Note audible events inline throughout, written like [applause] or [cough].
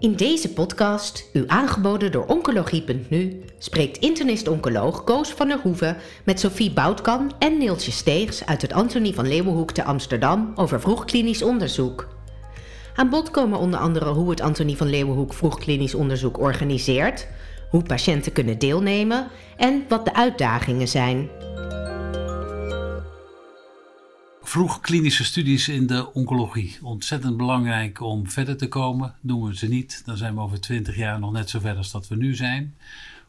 In deze podcast, u aangeboden door Oncologie.nu, spreekt internist-oncoloog Koos van der Hoeven met Sophie Boutkan en Neeltje Steegs uit het Antonie van Leeuwenhoek te Amsterdam over vroegklinisch onderzoek. Aan bod komen onder andere hoe het Antonie van Leeuwenhoek vroegklinisch onderzoek organiseert, hoe patiënten kunnen deelnemen en wat de uitdagingen zijn. Vroeg klinische studies in de oncologie. Ontzettend belangrijk om verder te komen. Doen we ze niet, dan zijn we over twintig jaar nog net zo ver als dat we nu zijn.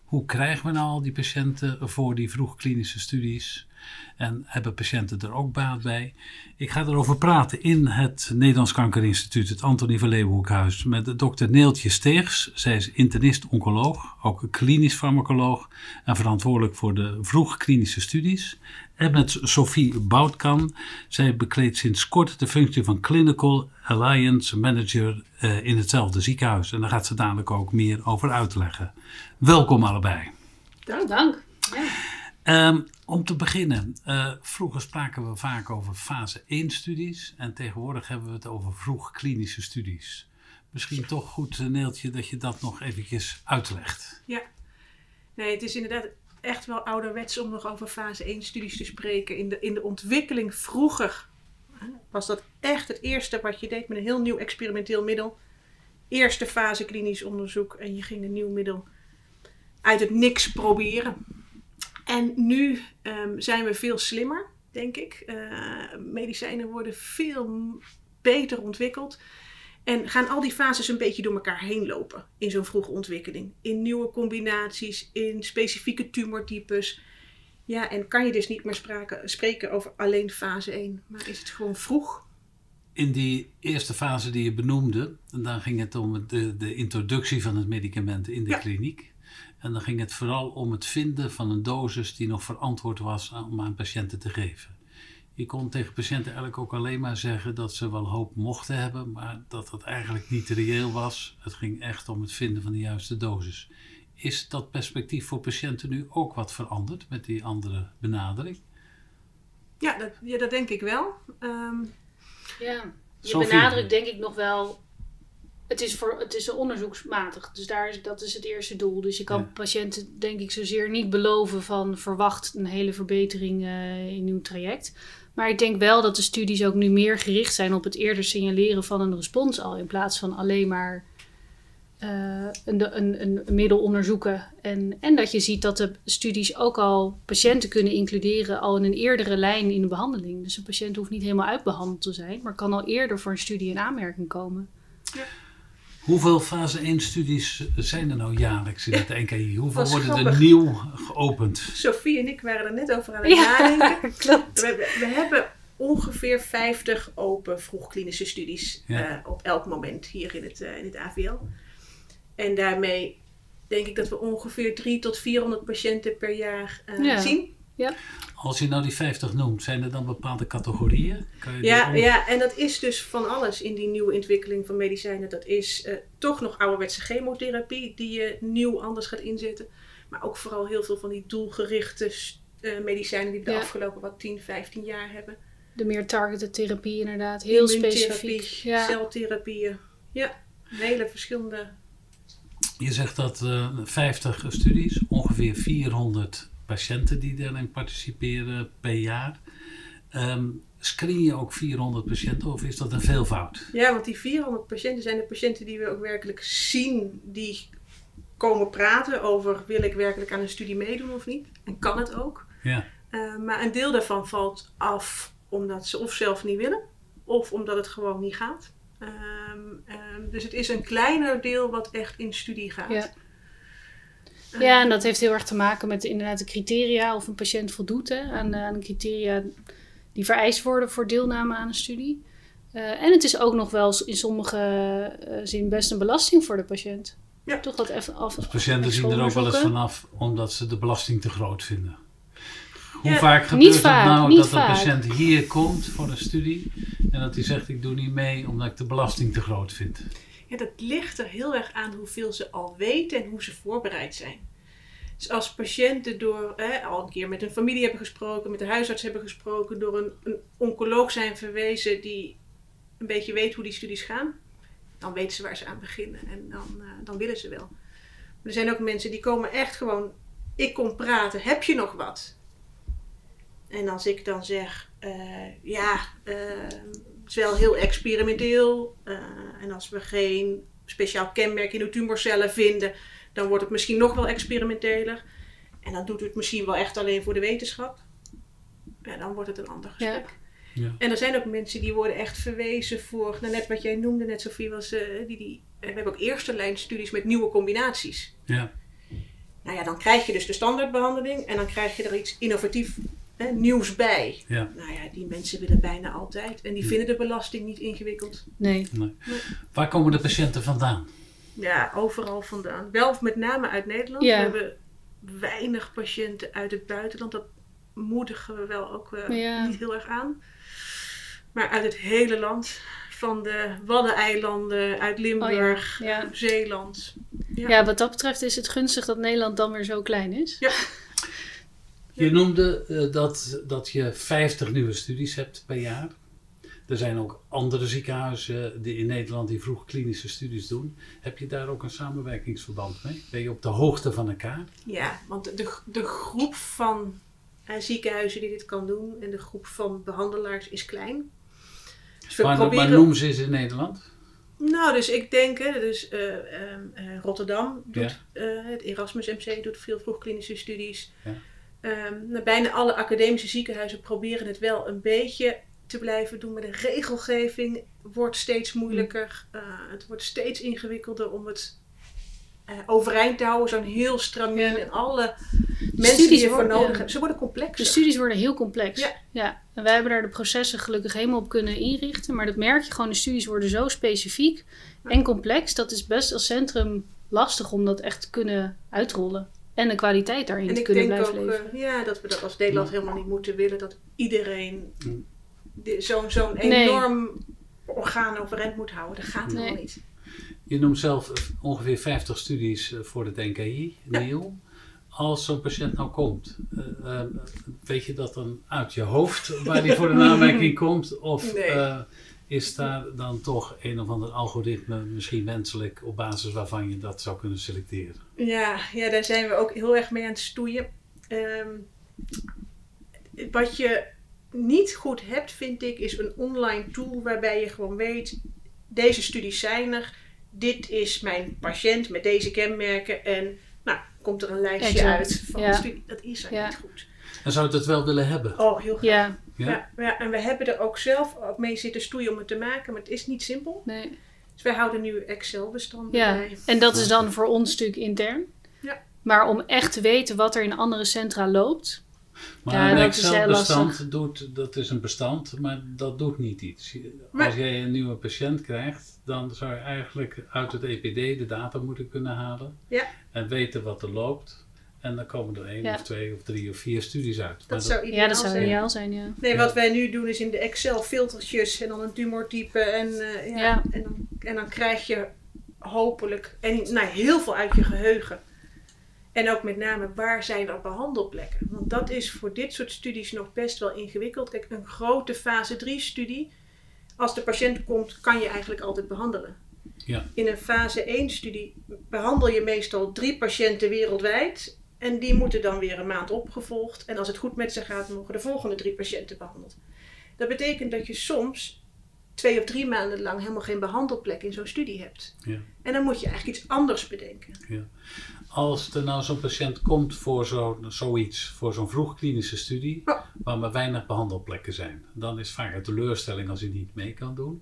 Hoe krijgen we nou al die patiënten voor die vroegklinische studies? En hebben patiënten er ook baat bij? Ik ga erover praten in het Nederlands Kankerinstituut, het Antonie van Leeuwenhoekhuis, met dokter Neeltje Steegs. Zij is internist-oncoloog, ook klinisch farmacoloog en verantwoordelijk voor de vroegklinische studies. En met Sophie Boutkan. Zij bekleedt sinds kort de functie van Clinical Alliance Manager uh, in hetzelfde ziekenhuis. En daar gaat ze dadelijk ook meer over uitleggen. Welkom allebei. Dank. Dank. Ja. Um, om te beginnen, uh, vroeger spraken we vaak over fase 1 studies en tegenwoordig hebben we het over vroeg klinische studies. Misschien toch goed, Neeltje, dat je dat nog eventjes uitlegt. Ja, nee, het is inderdaad echt wel ouderwets om nog over fase 1 studies te spreken. In de, in de ontwikkeling vroeger was dat echt het eerste wat je deed met een heel nieuw experimenteel middel. Eerste fase klinisch onderzoek en je ging een nieuw middel uit het niks proberen. En nu um, zijn we veel slimmer, denk ik. Uh, medicijnen worden veel beter ontwikkeld. En gaan al die fases een beetje door elkaar heen lopen in zo'n vroege ontwikkeling. In nieuwe combinaties, in specifieke tumortypes. Ja, en kan je dus niet meer spraken, spreken over alleen fase 1, maar is het gewoon vroeg? In die eerste fase die je benoemde, en dan ging het om de, de introductie van het medicament in de ja. kliniek. En dan ging het vooral om het vinden van een dosis die nog verantwoord was om aan patiënten te geven. Je kon tegen patiënten eigenlijk ook alleen maar zeggen dat ze wel hoop mochten hebben, maar dat dat eigenlijk niet reëel was. Het ging echt om het vinden van de juiste dosis. Is dat perspectief voor patiënten nu ook wat veranderd met die andere benadering? Ja, dat, ja, dat denk ik wel. Um... Ja, je benadrukt denk ik nog wel het is, voor, het is onderzoeksmatig. Dus daar is, dat is het eerste doel. Dus je kan ja. patiënten, denk ik, zozeer niet beloven van verwacht een hele verbetering uh, in uw traject. Maar ik denk wel dat de studies ook nu meer gericht zijn op het eerder signaleren van een respons al. In plaats van alleen maar uh, een, een, een, middel onderzoeken. En, en dat je ziet dat de studies ook al patiënten kunnen includeren al in een eerdere lijn in de behandeling. Dus een patiënt hoeft niet helemaal uitbehandeld te zijn, maar kan al eerder voor een studie in aanmerking komen. Ja. Hoeveel fase 1 studies zijn er nou jaarlijks in het NKI? [laughs] Hoeveel worden grappig. er nieuw geopend? Sophie en ik waren er net over aan het ja, nadenken. [laughs] Klopt. We, we, hebben ongeveer 50 open vroegklinische studies ja. uh, op elk moment hier in het, uh, in het AVL. En daarmee denk ik dat we ongeveer 3 tot 400 patiënten per jaar uh, ja. zien. Ja. Als je nou die 50 noemt, zijn er dan bepaalde categorieën? ja, ja, en dat is dus van alles in die nieuwe ontwikkeling van medicijnen. Dat is uh, toch nog ouderwetse chemotherapie die je nieuw anders gaat inzetten. Maar ook vooral heel veel van die doelgerichte uh, medicijnen die we de ja. afgelopen wat 10, 15 jaar hebben. De meer targeted therapie inderdaad, heel specifiek. Ja. Celtherapieën, ja, hele verschillende. Je zegt dat uh, 50 studies, ongeveer 400 patiënten die daarin participeren per jaar. Um, screen je ook 400 patiënten of is dat een veelvoud? Ja, want die 400 patiënten zijn de patiënten die we ook werkelijk zien, die komen praten over wil ik werkelijk aan een studie meedoen of niet. En kan het ook. Ja. Uh, maar een deel daarvan valt af omdat ze of zelf niet willen of omdat het gewoon niet gaat. Um, um, dus het is een kleiner deel wat echt in studie gaat. Ja. Ja, en dat heeft heel erg te maken met inderdaad de criteria of een patiënt voldoet hè, aan, aan de criteria die vereist worden voor deelname aan een studie. Uh, en het is ook nog wel in sommige uh, zin best een belasting voor de patiënt. Ja. Toch dat even af. Dus patiënten zien er ook wel eens vanaf omdat ze de belasting te groot vinden. Hoe ja, vaak gebeurt het nou dat vaak. een patiënt hier komt voor een studie en dat hij zegt ik doe niet mee omdat ik de belasting te groot vind? Ja, dat ligt er heel erg aan hoeveel ze al weten en hoe ze voorbereid zijn. Dus als patiënten door al een keer met een familie hebben gesproken, met de huisarts hebben gesproken, door een, oncoloog zijn verwezen die een beetje weet hoe die studies gaan, dan weten ze waar ze aan beginnen en dan, dan willen ze wel. Maar er zijn ook mensen die komen echt gewoon, ik kom praten, heb je nog wat? En als ik dan zeg, ja, het is wel heel experimenteel. en als we geen speciaal kenmerk in de tumorcellen vinden, dan wordt het misschien nog wel experimenteler. En dan doet het misschien wel echt alleen voor de wetenschap. En dan wordt het een ander gesprek. Ja. En er zijn ook mensen die worden echt verwezen voor, nou net wat jij noemde, net Sofie, was, uh, die, die, we hebben ook eerste lijn studies met nieuwe combinaties. Ja. Nou ja, dan krijg je dus de standaardbehandeling en dan krijg je er iets innovatief hè, nieuws bij. Ja. Nou ja, die mensen willen bijna altijd. En die vinden de belasting niet ingewikkeld. Nee. nee. Waar komen de patiënten vandaan? Ja, overal vandaan. Wel met name uit Nederland. We hebben weinig patiënten uit het buitenland. Dat moedigen we wel ook uh, niet heel erg aan. Maar uit het hele land. Van de Waddeneilanden, uit Limburg, oh Zeeland. Ja. wat dat betreft is het gunstig dat Nederland dan weer zo klein is. Ja. [laughs] Je noemde uh, dat, dat je 50 nieuwe studies hebt per jaar. Er zijn ook andere ziekenhuizen die in Nederland die vroeg klinische studies doen. Heb je daar ook een samenwerkingsverband mee? Ben je op de hoogte van elkaar? Ja, want de, de groep van uh, ziekenhuizen die dit kan doen en de groep van behandelaars is klein. Dus we maar, proberen... maar noem ze eens in Nederland. Nou, dus ik denk, hè, dus, uh, uh, Rotterdam doet, het Erasmus MC doet veel vroegklinische studies. Ja. Um, bijna alle academische ziekenhuizen proberen het wel een beetje te blijven doen. Maar de regelgeving wordt steeds moeilijker. Uh, het wordt steeds ingewikkelder om het uh, overeind te houden. Zo'n heel stramien en alle mensen die ervoor nodig hebben. Ze worden complex. De studies worden heel complex. Ja. ja. En wij hebben daar de processen gelukkig helemaal op kunnen inrichten. Maar dat merk je gewoon. De studies worden zo specifiek en complex. Dat is best als centrum lastig om dat echt te kunnen uitrollen. En de kwaliteit daarin te kunnen blijven ook, leven. Uh, ja, dat we dat als Nederland helemaal niet moeten willen. Dat iedereen zo'n zo'n enorm orgaan overeind moet houden. Dat gaat helemaal niet. Je noemt zelf ongeveer 50 studies eh, voor het NKI, Neil. Als zo'n patiënt nou komt, uh, weet je dat dan uit je hoofd waar die voor de [laughs] aanmerking komt? Of is daar dan toch een of ander algoritme misschien wenselijk op basis waarvan je dat zou kunnen selecteren? Ja, ja daar zijn we ook heel erg mee aan het stoeien. Um, wat je niet goed hebt, vind ik, is een online tool waarbij je gewoon weet: deze studies zijn er, dit is mijn patiënt met deze kenmerken en nou komt er een lijstje uit van de studie. Dat is er niet goed. En zou je het wel willen hebben? Oh, heel graag. Ja. Ja? Ja, en we hebben er ook zelf mee zitten stoeien om het te maken, maar het is niet simpel. Nee. Dus wij houden nu Excel-bestanden ja. bij. En dat is dan voor ons stuk intern. Ja. Maar om echt te weten wat er in andere centra loopt, maar ja, een Excel-bestand doet, dat is een bestand, maar dat doet niet iets. Als jij een nieuwe patiënt krijgt, dan zou je eigenlijk uit het EPD de data moeten kunnen halen. Ja. En weten wat er loopt. En dan komen er één of twee of drie of vier studies uit. Dat, zou ideaal ja, dat zou ideaal zijn. ja. Nee, wat wij nu doen is in de Excel filtertjes en dan een tumortype. En, uh, ja, En, dan, en dan krijg je hopelijk en, nou, heel veel uit je geheugen. En ook met name waar zijn er behandelplekken? Want dat is voor dit soort studies nog best wel ingewikkeld. Kijk, een grote fase 3 studie, als de patiënt komt, kan je eigenlijk altijd behandelen. Ja. In een fase 1 studie behandel je meestal drie patiënten wereldwijd. En die moeten dan weer een maand opgevolgd. En als het goed met ze gaat, mogen de volgende drie patiënten behandeld. Dat betekent dat je soms twee of drie maanden lang helemaal geen behandelplek in zo'n studie hebt. Ja. En dan moet je eigenlijk iets anders bedenken. Ja als er nou zo'n patiënt komt voor zo, zoiets, voor zo'n vroegklinische studie, waar maar weinig behandelplekken zijn, dan is vaak een teleurstelling als hij niet mee kan doen.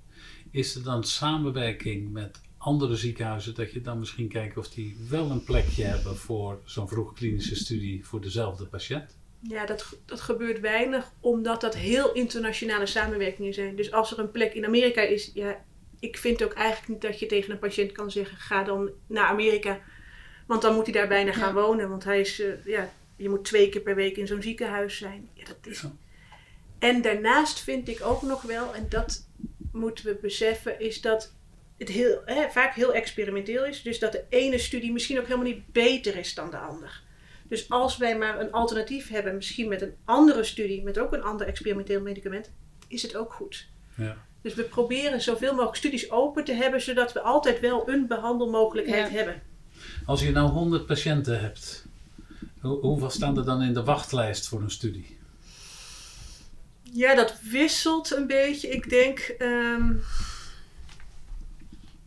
Is er dan samenwerking met andere ziekenhuizen dat je dan misschien kijkt of die wel een plekje hebben voor zo'n vroegklinische studie voor dezelfde patiënt? Ja, dat, dat gebeurt weinig, omdat dat heel internationale samenwerkingen zijn. Dus als er een plek in Amerika is, ja, ik vind ook eigenlijk niet dat je tegen een patiënt kan zeggen: ga dan naar Amerika want dan moet hij daar bijna gaan wonen. Want hij is, uh, ja, je moet twee keer per week in zo'n ziekenhuis zijn. Ja, dat is... En daarnaast vind ik ook nog wel, en dat moeten we beseffen, is dat het heel, hè, vaak heel experimenteel is. Dus dat de ene studie misschien ook helemaal niet beter is dan de ander. Dus als wij maar een alternatief hebben, misschien met een andere studie, met ook een ander experimenteel medicament, is het ook goed. Ja. Dus we proberen zoveel mogelijk studies open te hebben, zodat we altijd wel een behandelmogelijkheid hebben. Als je nou 100 patiënten hebt, hoeveel staan er dan in de wachtlijst voor een studie? Ja, dat wisselt een beetje. Ik denk, ehm,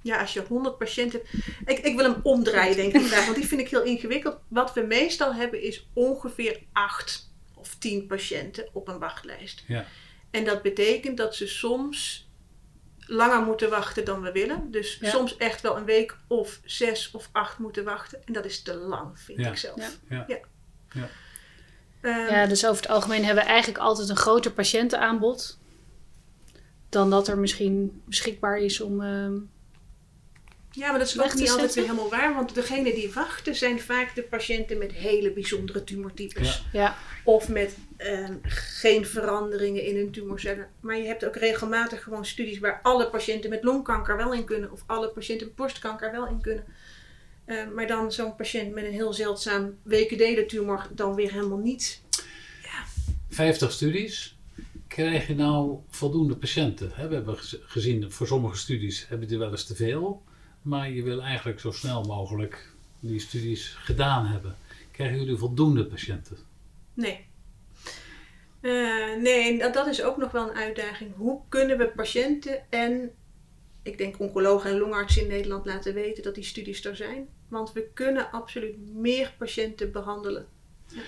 ja, als je 100 patiënten hebt. Ik, ik wil hem omdraaien, denk ik, want die vind ik heel ingewikkeld. Wat we meestal hebben is ongeveer 8 of 10 patiënten op een wachtlijst. Ja. En dat betekent dat ze soms langer moeten wachten dan we willen. Dus soms echt wel een week of zes of acht moeten wachten. En dat is te lang, vind ik zelf. Ja. Ja. Ja. Ehm, ja, dus over het algemeen hebben we eigenlijk altijd een groter patiëntenaanbod. Dan dat er misschien beschikbaar is om. Uh, ja, maar dat is ook niet altijd weer helemaal waar. Want degene die wachten zijn vaak de patiënten met hele bijzondere tumortypes. Ja. Of met ehm, geen veranderingen in hun tumorcellen. Maar je hebt ook regelmatig gewoon studies waar alle patiënten met longkanker wel in kunnen. Of alle patiënten met borstkanker wel in kunnen. Ehm, maar dan zo'n patiënt met een heel zeldzaam tumor dan weer helemaal niet. Ja. 50 studies. Krijg je nou voldoende patiënten? We hebben gezien, voor sommige studies hebben die wel eens te veel. Maar je wil eigenlijk zo snel mogelijk die studies gedaan hebben. Krijgen jullie voldoende patiënten? Nee. Uh, nee, dat, dat is ook nog wel een uitdaging. Hoe kunnen we patiënten en ik denk oncologen en longartsen in Nederland laten weten dat die studies er zijn? Want we kunnen absoluut meer patiënten behandelen. Ja.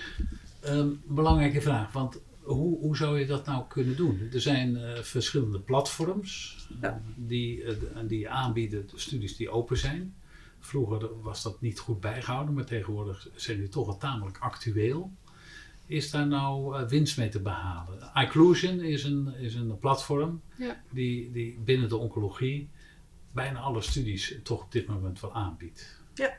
Ehm, belangrijke vraag, want hoe, hoe zou je dat nou kunnen doen? Er zijn uh, verschillende platforms ja. die, uh, die aanbieden studies die open zijn. Vroeger was dat niet goed bijgehouden, maar tegenwoordig zijn die toch wel tamelijk actueel. Is daar nou uh, winst mee te behalen? iClusion is een, is een platform ja. die, die binnen de oncologie bijna alle studies toch op dit moment wel aanbiedt. Ja.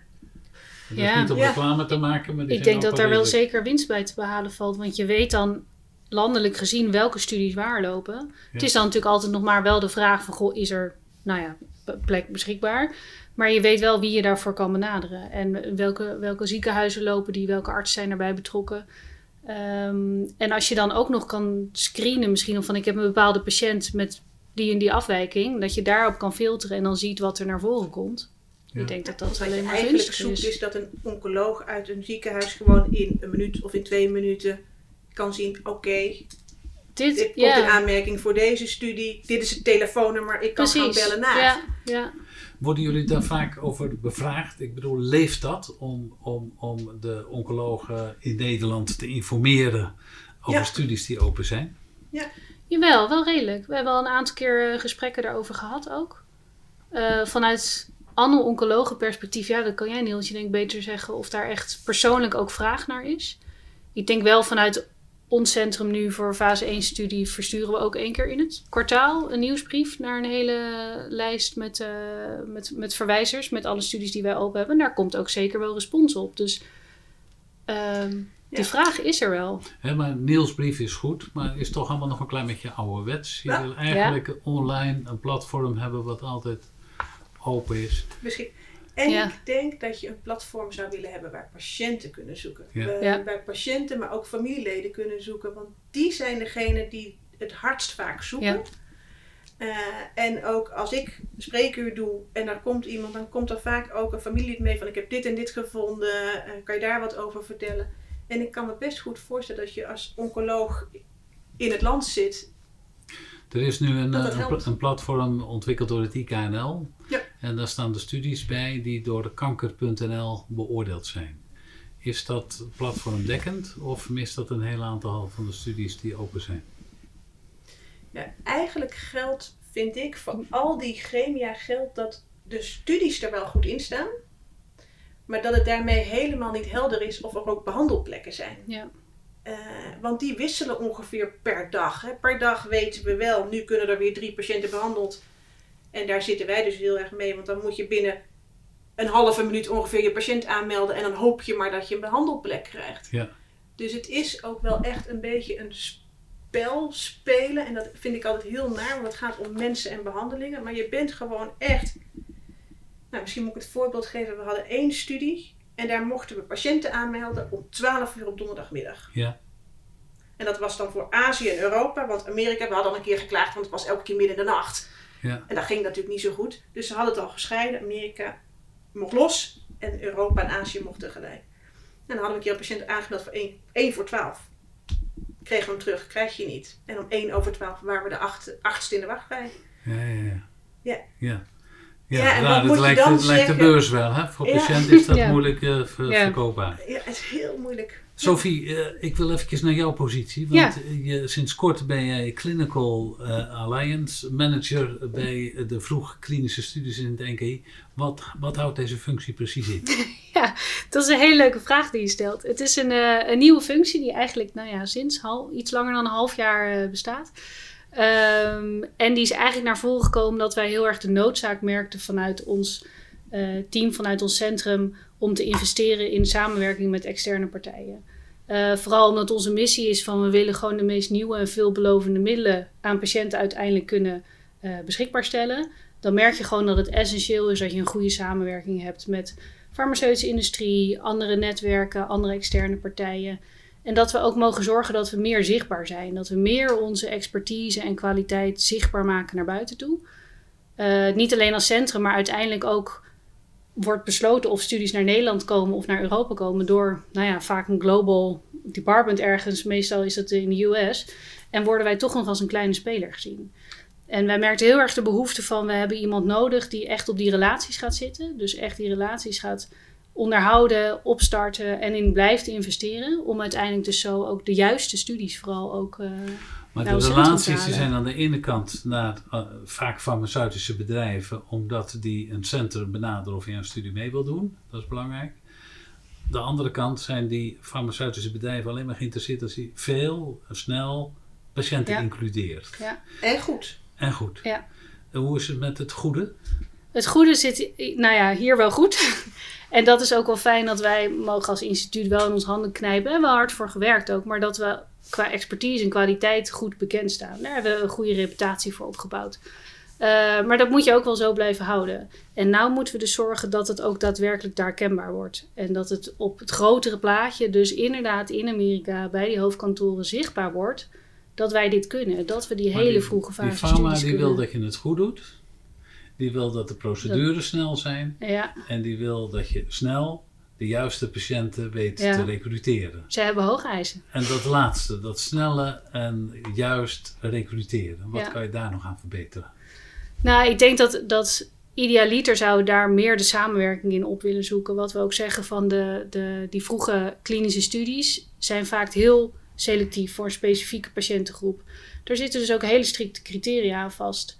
Ja. niet om reclame te maken, maar Ik denk dat daar wel zeker winst bij te behalen valt. Want je weet dan landelijk gezien welke studies waar lopen. Het is dan natuurlijk altijd nog maar wel de vraag van... Goh, is er nou ja, plek beschikbaar? Maar je weet wel wie je daarvoor kan benaderen. En welke, welke ziekenhuizen lopen die, welke artsen zijn erbij betrokken. Ehm, en als je dan ook nog kan screenen misschien... of van ik heb een bepaalde patiënt met die en die afwijking... dat je daarop kan filteren en dan ziet wat er naar voren komt. Ik denk dat dat alleen maar eigenlijk zoekt is. is dat een oncoloog uit een ziekenhuis gewoon in een minuut of in twee minuten kan zien: oké, dit, dit komt in aanmerking voor deze studie. Dit is het telefoonnummer, ik kan gaan bellen naar. Ja, ja. Worden jullie daar vaak over bevraagd? Ik bedoel, leeft dat om, om, om de oncologen in Nederland te informeren over studies die open zijn? Ja. Jawel, wel redelijk. We hebben al een aantal keer eh, gesprekken daarover gehad ook. Uh, vanuit anno-oncologen perspectief, ja, dat kan jij Niels, je denk beter zeggen of daar echt persoonlijk ook vraag naar is. Ik denk wel vanuit ons centrum nu voor fase 1 studie versturen we ook één keer in het kwartaal een nieuwsbrief naar een hele lijst met, uh, met, met verwijzers, met alle studies die wij open hebben. daar komt ook zeker wel respons op. Dus uh, die vraag is er wel. He, maar Niels brief is goed, maar is toch allemaal nog een klein beetje ouderwets. Je wil eigenlijk online een platform hebben wat altijd open is. Misschien. En ik denk dat je een platform zou willen hebben waar patiënten kunnen zoeken. Ja. Waar patiënten, maar ook familieleden kunnen zoeken. Want die zijn degene die het hardst vaak zoeken. Uh, en ook als ik spreekuur doe en er komt iemand, dan komt er vaak ook een familielid mee van ik heb dit en dit gevonden, uh, kan je daar wat over vertellen? En ik kan me best goed voorstellen dat je als oncoloog in het land zit er is nu een, eh, een, een, platform ontwikkeld door het IKNL. Ja. En daar staan de studies bij die door de kanker.nl beoordeeld zijn. Is dat platform dekkend of mist dat een heel aantal van de studies die open zijn? Ja, eigenlijk geldt, vind ik, van al die gremia geldt dat de studies er wel goed in staan. Maar dat het daarmee helemaal niet helder is of er ook behandelplekken zijn. Ja. Uh, want die wisselen ongeveer per dag. Hè. Per dag weten we wel, nu kunnen er weer drie patiënten behandeld. En daar zitten wij dus heel erg mee, want dan moet je binnen een halve minuut ongeveer je patiënt aanmelden. En dan hoop je maar dat je een behandelplek krijgt. Ja. Dus het is ook wel echt een beetje een spel spelen. En dat vind ik altijd heel naar, want het gaat om mensen en behandelingen. Maar je bent gewoon echt. Nou, misschien moet ik het voorbeeld geven. We hadden één studie en daar mochten we patiënten aanmelden om 12 uur op donderdagmiddag. Ja. En dat was dan voor Azië en Europa, want Amerika, we hadden al een keer geklaagd, want het was elke keer midden in de nacht. Ja. En dat ging natuurlijk niet zo goed. Dus ze hadden het al gescheiden. Amerika mocht los en Europa en Azië mochten tegelijk. En dan hadden we een keer een patiënt aangemeld voor 1, 1 voor 12. Kregen we hem terug, krijg je niet. En om 1 over 12 waren we de acht, achtste in de wachtrij. Ja, ja, ja. Ja. ja. Ja, en nou, dat moet je lijkt, dan het lijkt de beurs wel. Hè? Voor Ja. patiënten is dat [laughs] Ja. moeilijk eh, ver- Ja. verkoopbaar. Ja, het is heel moeilijk. Sophie, eh, ik wil even naar jouw positie. Want je, sinds kort ben jij Clinical eh, Alliance Manager bij de vroeg klinische studies in het NKI. Wat, wat houdt deze functie precies in? [laughs] Dat is een hele leuke vraag die je stelt. Het is een, eh, een nieuwe functie die eigenlijk nou ja, sinds hal- iets langer dan een half jaar eh, bestaat. Ehm, en die is eigenlijk naar voren gekomen dat wij heel erg de noodzaak merkten vanuit ons eh, team, vanuit ons centrum, om te investeren in samenwerking met externe partijen. Eh, vooral omdat onze missie is van we willen gewoon de meest nieuwe en veelbelovende middelen aan patiënten uiteindelijk kunnen eh, beschikbaar stellen. Dan merk je gewoon dat het essentieel is dat je een goede samenwerking hebt met farmaceutische industrie, andere netwerken, andere externe partijen. En dat we ook mogen zorgen dat we meer zichtbaar zijn. Dat we meer onze expertise en kwaliteit zichtbaar maken naar buiten toe. Eh, niet alleen als centrum, maar uiteindelijk ook wordt besloten of studies naar Nederland komen of naar Europa komen door, nou ja, vaak een global department ergens. Meestal is dat in de US. En worden wij toch nog als een kleine speler gezien. En wij merkten heel erg de behoefte van we hebben iemand nodig die echt op die relaties gaat zitten. Dus echt die relaties gaat onderhouden, opstarten en in blijft investeren. Om uiteindelijk dus zo ook de juiste studies vooral ook. eh, Maar Nou, de relaties die zijn aan de ene kant naar eh, vaak farmaceutische bedrijven, omdat die een centrum benaderen of je een studie mee wil doen. Dat is belangrijk. De andere kant zijn die farmaceutische bedrijven alleen maar geïnteresseerd als je veel, snel patiënten Ja. includeert. En goed. En goed. Ja. En hoe is het met het goede? Het goede zit, nou ja, hier wel goed. [laughs] En dat is ook wel fijn dat wij mogen als instituut wel in ons handen knijpen. En wel hard voor gewerkt ook. Maar dat we qua expertise en kwaliteit goed bekend staan. Daar hebben we een goede reputatie voor opgebouwd. Eh, maar dat moet je ook wel zo blijven houden. En nou moeten we dus zorgen dat het ook daadwerkelijk daar kenbaar wordt. En dat het op het grotere plaatje, dus inderdaad in Amerika, bij die hoofdkantoren zichtbaar wordt. Dat wij dit kunnen. Dat we die Maar hele die- vroege fase Die pharma die kunnen. wil dat je het goed doet. Die wil dat de procedures snel zijn. Ja, En die wil dat je snel de juiste patiënten weet Ja. te recruteren. ze hebben hoge eisen. En dat laatste, dat snelle en juist recruteren. Wat Ja. kan je daar nog aan verbeteren? Nou, ik denk dat, dat idealiter zou daar meer de samenwerking in op willen zoeken. Wat we ook zeggen van de, de, die vroege klinische studies zijn vaak heel selectief voor een specifieke patiëntengroep. Daar zitten dus ook hele strikte criteria aan vast.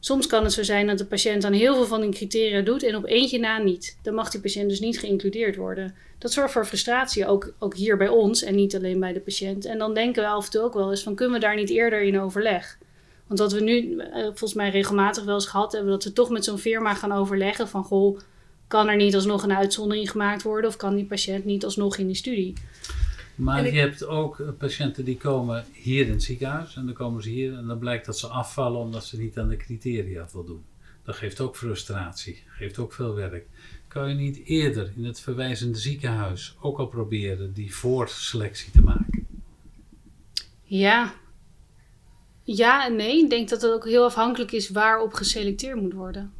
Soms kan het zo zijn dat de patiënt dan heel veel van die criteria doet en op eentje na niet. Dan mag die patiënt dus niet geïncludeerd worden. Dat zorgt voor frustratie, ook, ook hier bij ons en niet alleen bij de patiënt. En dan denken we af en toe ook wel eens van kunnen we daar niet eerder in overleg? Want wat we nu eh, volgens mij regelmatig wel eens gehad hebben, dat we toch met zo'n firma gaan overleggen van goh, kan er niet alsnog een uitzondering gemaakt worden of kan die patiënt niet alsnog in die studie? Maar ik- je hebt ook eh, patiënten die komen hier in het ziekenhuis. En dan komen ze hier en dan blijkt dat ze afvallen omdat ze niet aan de criteria voldoen. Dat geeft ook frustratie, geeft ook veel werk. Kan je niet eerder in het verwijzende ziekenhuis ook al proberen die voorselectie te maken? Ja. Ja en nee. Ik denk dat het ook heel afhankelijk is waarop geselecteerd moet worden.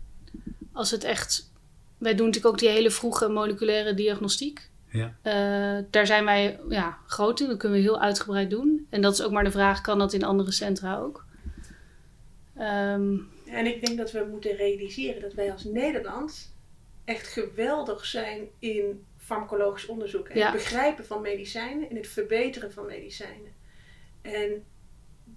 Als het echt. Wij doen natuurlijk ook die hele vroege moleculaire diagnostiek. Ja. Eh, daar zijn wij ja, groot in. Dat kunnen we heel uitgebreid doen. En dat is ook maar de vraag: kan dat in andere centra ook? Ehm, En ik denk dat we moeten realiseren dat wij als Nederland echt geweldig zijn in farmacologisch onderzoek. En Ja. het begrijpen van medicijnen en het verbeteren van medicijnen. En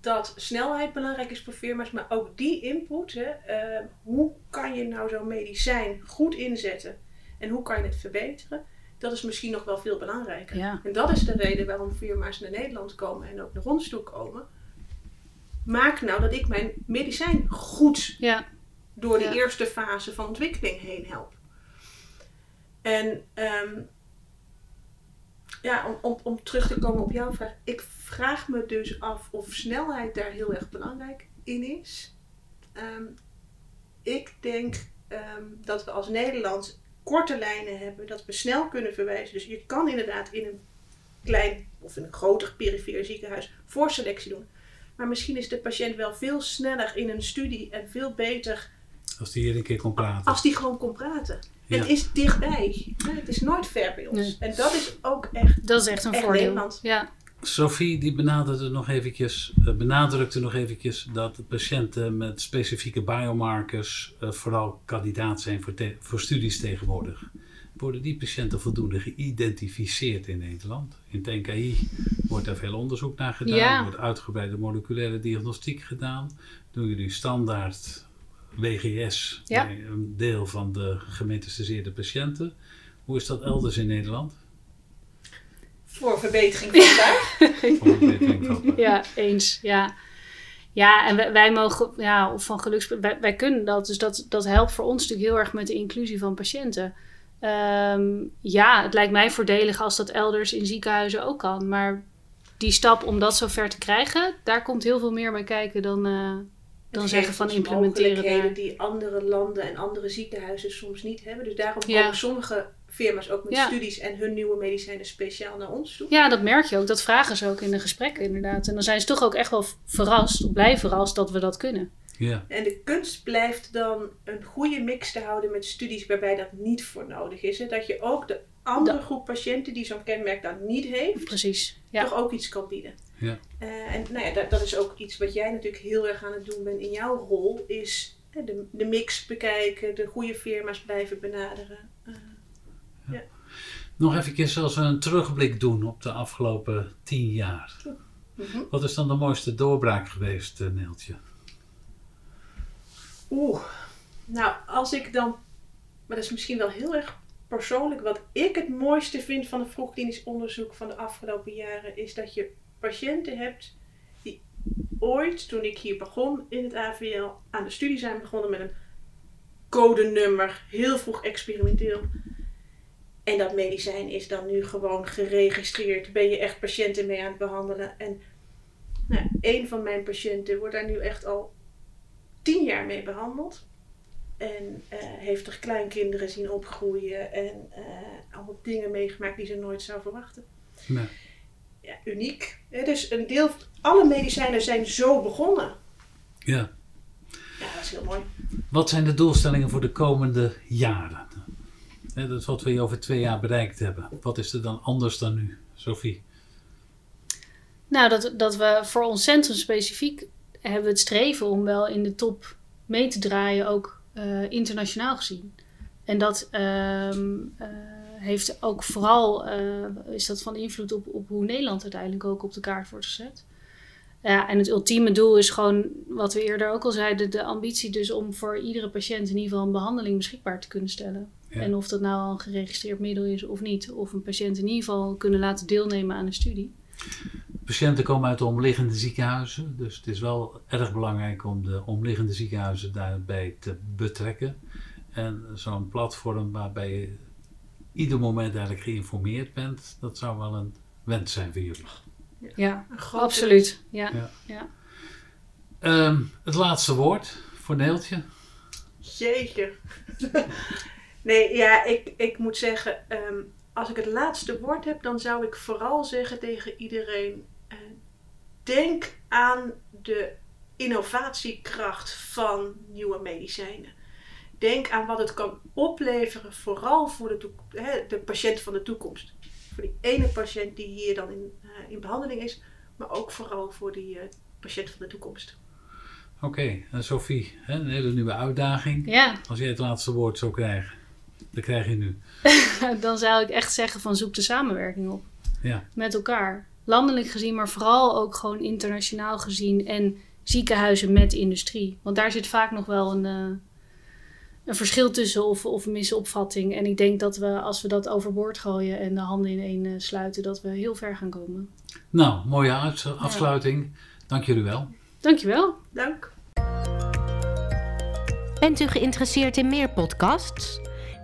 dat snelheid belangrijk is voor firma's, maar ook die input. Hè, eh, hoe kan je nou zo'n medicijn goed inzetten en hoe kan je het verbeteren? Dat is misschien nog wel veel belangrijker. ja. En dat is de reden waarom firma's naar Nederland komen en ook naar ons toe komen. Maak nou dat ik mijn medicijn goed ja, door de Ja. eerste fase van ontwikkeling heen help. En ehm, ja, om, om, om terug te komen op jouw vraag. Ik vraag me dus af of snelheid daar heel erg belangrijk in is. Ehm, ik denk ehm, dat we als Nederland korte lijnen hebben, dat we snel kunnen verwijzen. Dus je kan inderdaad in een klein of in een groter perifere ziekenhuis voorselectie doen. Maar misschien is de patiënt wel veel sneller in een studie en veel beter. Als die hier een keer kon praten. Als die gewoon kon praten. Het is dichtbij. Het is nooit ver bij ons. En dat is ook echt. Dat is echt een voordeel. Nederland. Ja. Sophie die benadrukte nog eventjes, eh, benadrukte nog eventjes dat patiënten met specifieke biomarkers uh, vooral kandidaat zijn voor, voor studies tegenwoordig. Worden die patiënten voldoende geïdentificeerd in Nederland? In het NKI wordt daar veel onderzoek naar gedaan. Er wordt uitgebreide moleculaire diagnostiek gedaan. Doen jullie standaard WGS bij een deel van de gemetastaseerde patiënten. Hoe is dat elders in Nederland? Voor verbetering van daar. ja, eens. Ja. Ja, en wij, mogen, ja, of van geluks, wij, wij, kunnen dat. Dus dat, dat helpt voor ons natuurlijk heel erg met de inclusie van patiënten. Ehm, ja, het lijkt mij voordelig als dat elders in ziekenhuizen ook kan. Maar die stap om dat zover te krijgen, daar komt heel veel meer bij kijken dan, uh, dan zeggen van implementeren. Daar. die andere landen en andere ziekenhuizen soms niet hebben. Dus daarom komen sommige firma's ook met studies en hun nieuwe medicijnen speciaal naar ons toe. Ja, dat merk je ook. Dat vragen ze ook in de gesprekken inderdaad. En dan zijn ze toch ook echt wel verrast, blij verrast dat we dat kunnen. Ja. En de kunst blijft dan een goede mix te houden met studies waarbij dat niet voor nodig is. Hè? Dat je ook de andere groep patiënten die zo'n kenmerk dan niet heeft, Precies. Ja. toch ook iets kan bieden. Ja. Uh, en nou ja, dat, dat, is ook iets wat jij natuurlijk heel erg aan het doen bent in jouw rol, is de, de mix bekijken, de goede firma's blijven benaderen. Uh, ja. Nog even als we een terugblik doen op de afgelopen tien jaar. Mhm. Wat is dan de mooiste doorbraak geweest, uh, Neeltje? Oeh, nou als ik dan, maar dat is misschien wel heel erg persoonlijk, wat ik het mooiste vind van het vroegklinisch onderzoek van de afgelopen jaren, is dat je patiënten hebt die ooit, toen ik hier begon in het AVL, aan de studie zijn begonnen met een codenummer, heel vroeg experimenteel. En dat medicijn is dan nu gewoon geregistreerd. Ben je echt patiënten mee aan het behandelen. En nou, een van mijn patiënten wordt daar nu echt al tien jaar mee behandeld. En uh, heeft er kleinkinderen zien opgroeien en uh, allemaal dingen meegemaakt die ze nooit zou verwachten. Nee. Ja, uniek. dus een deel, alle medicijnen zijn zo begonnen. Ja. Ja, dat is heel mooi. Wat zijn de doelstellingen voor de komende jaren? Dat is wat we over twee jaar bereikt hebben. Wat is er dan anders dan nu, Sophie? Nou, dat, dat we voor ons centrum specifiek hebben het streven om wel in de top mee te draaien, ook uh, internationaal gezien. En dat ehm, uh, heeft ook vooral uh, is dat van invloed op, op hoe Nederland uiteindelijk ook op de kaart wordt gezet. Ja, en het ultieme doel is gewoon, wat we eerder ook al zeiden, de ambitie dus om voor iedere patiënt in ieder geval een behandeling beschikbaar te kunnen stellen. Ja. En of dat nou al een geregistreerd middel is of niet. Of een patiënt in ieder geval kunnen laten deelnemen aan een studie. Patiënten komen uit de omliggende ziekenhuizen. Dus het is wel erg belangrijk om de omliggende ziekenhuizen daarbij te betrekken. En zo'n platform waarbij je ieder moment eigenlijk geïnformeerd bent, dat zou wel een wens zijn voor jullie. Ja, absoluut. Ja. ja. ja. Um, het laatste woord voor Neeltje. Jeetje. Nee, ja, ik, ik moet zeggen, um, als ik het laatste woord heb, dan zou ik vooral zeggen tegen iedereen: uh, denk aan de innovatiekracht van nieuwe medicijnen. Denk aan wat het kan opleveren, vooral voor de, hè, de patiënt van de toekomst. Voor die ene patiënt die hier dan in, uh, in behandeling is, maar ook vooral voor die uh, patiënt van de toekomst. Oké, okay. en Sophie, een hele nieuwe uitdaging. Ja. Als jij het laatste woord zou krijgen. Dat krijg je nu. [laughs] dan zou ik echt zeggen van zoek de samenwerking op. Ja. Met elkaar. Landelijk gezien, maar vooral ook gewoon internationaal gezien. En ziekenhuizen met industrie. Want daar zit vaak nog wel een, uh, een verschil tussen of, of een misopvatting. En ik denk dat we, als we dat overboord gooien en de handen in één uh, sluiten, dat we heel ver gaan komen. Nou, mooie afsluiting. Ja. Dank jullie wel. Dankjewel. Dank. Bent u geïnteresseerd in meer podcasts?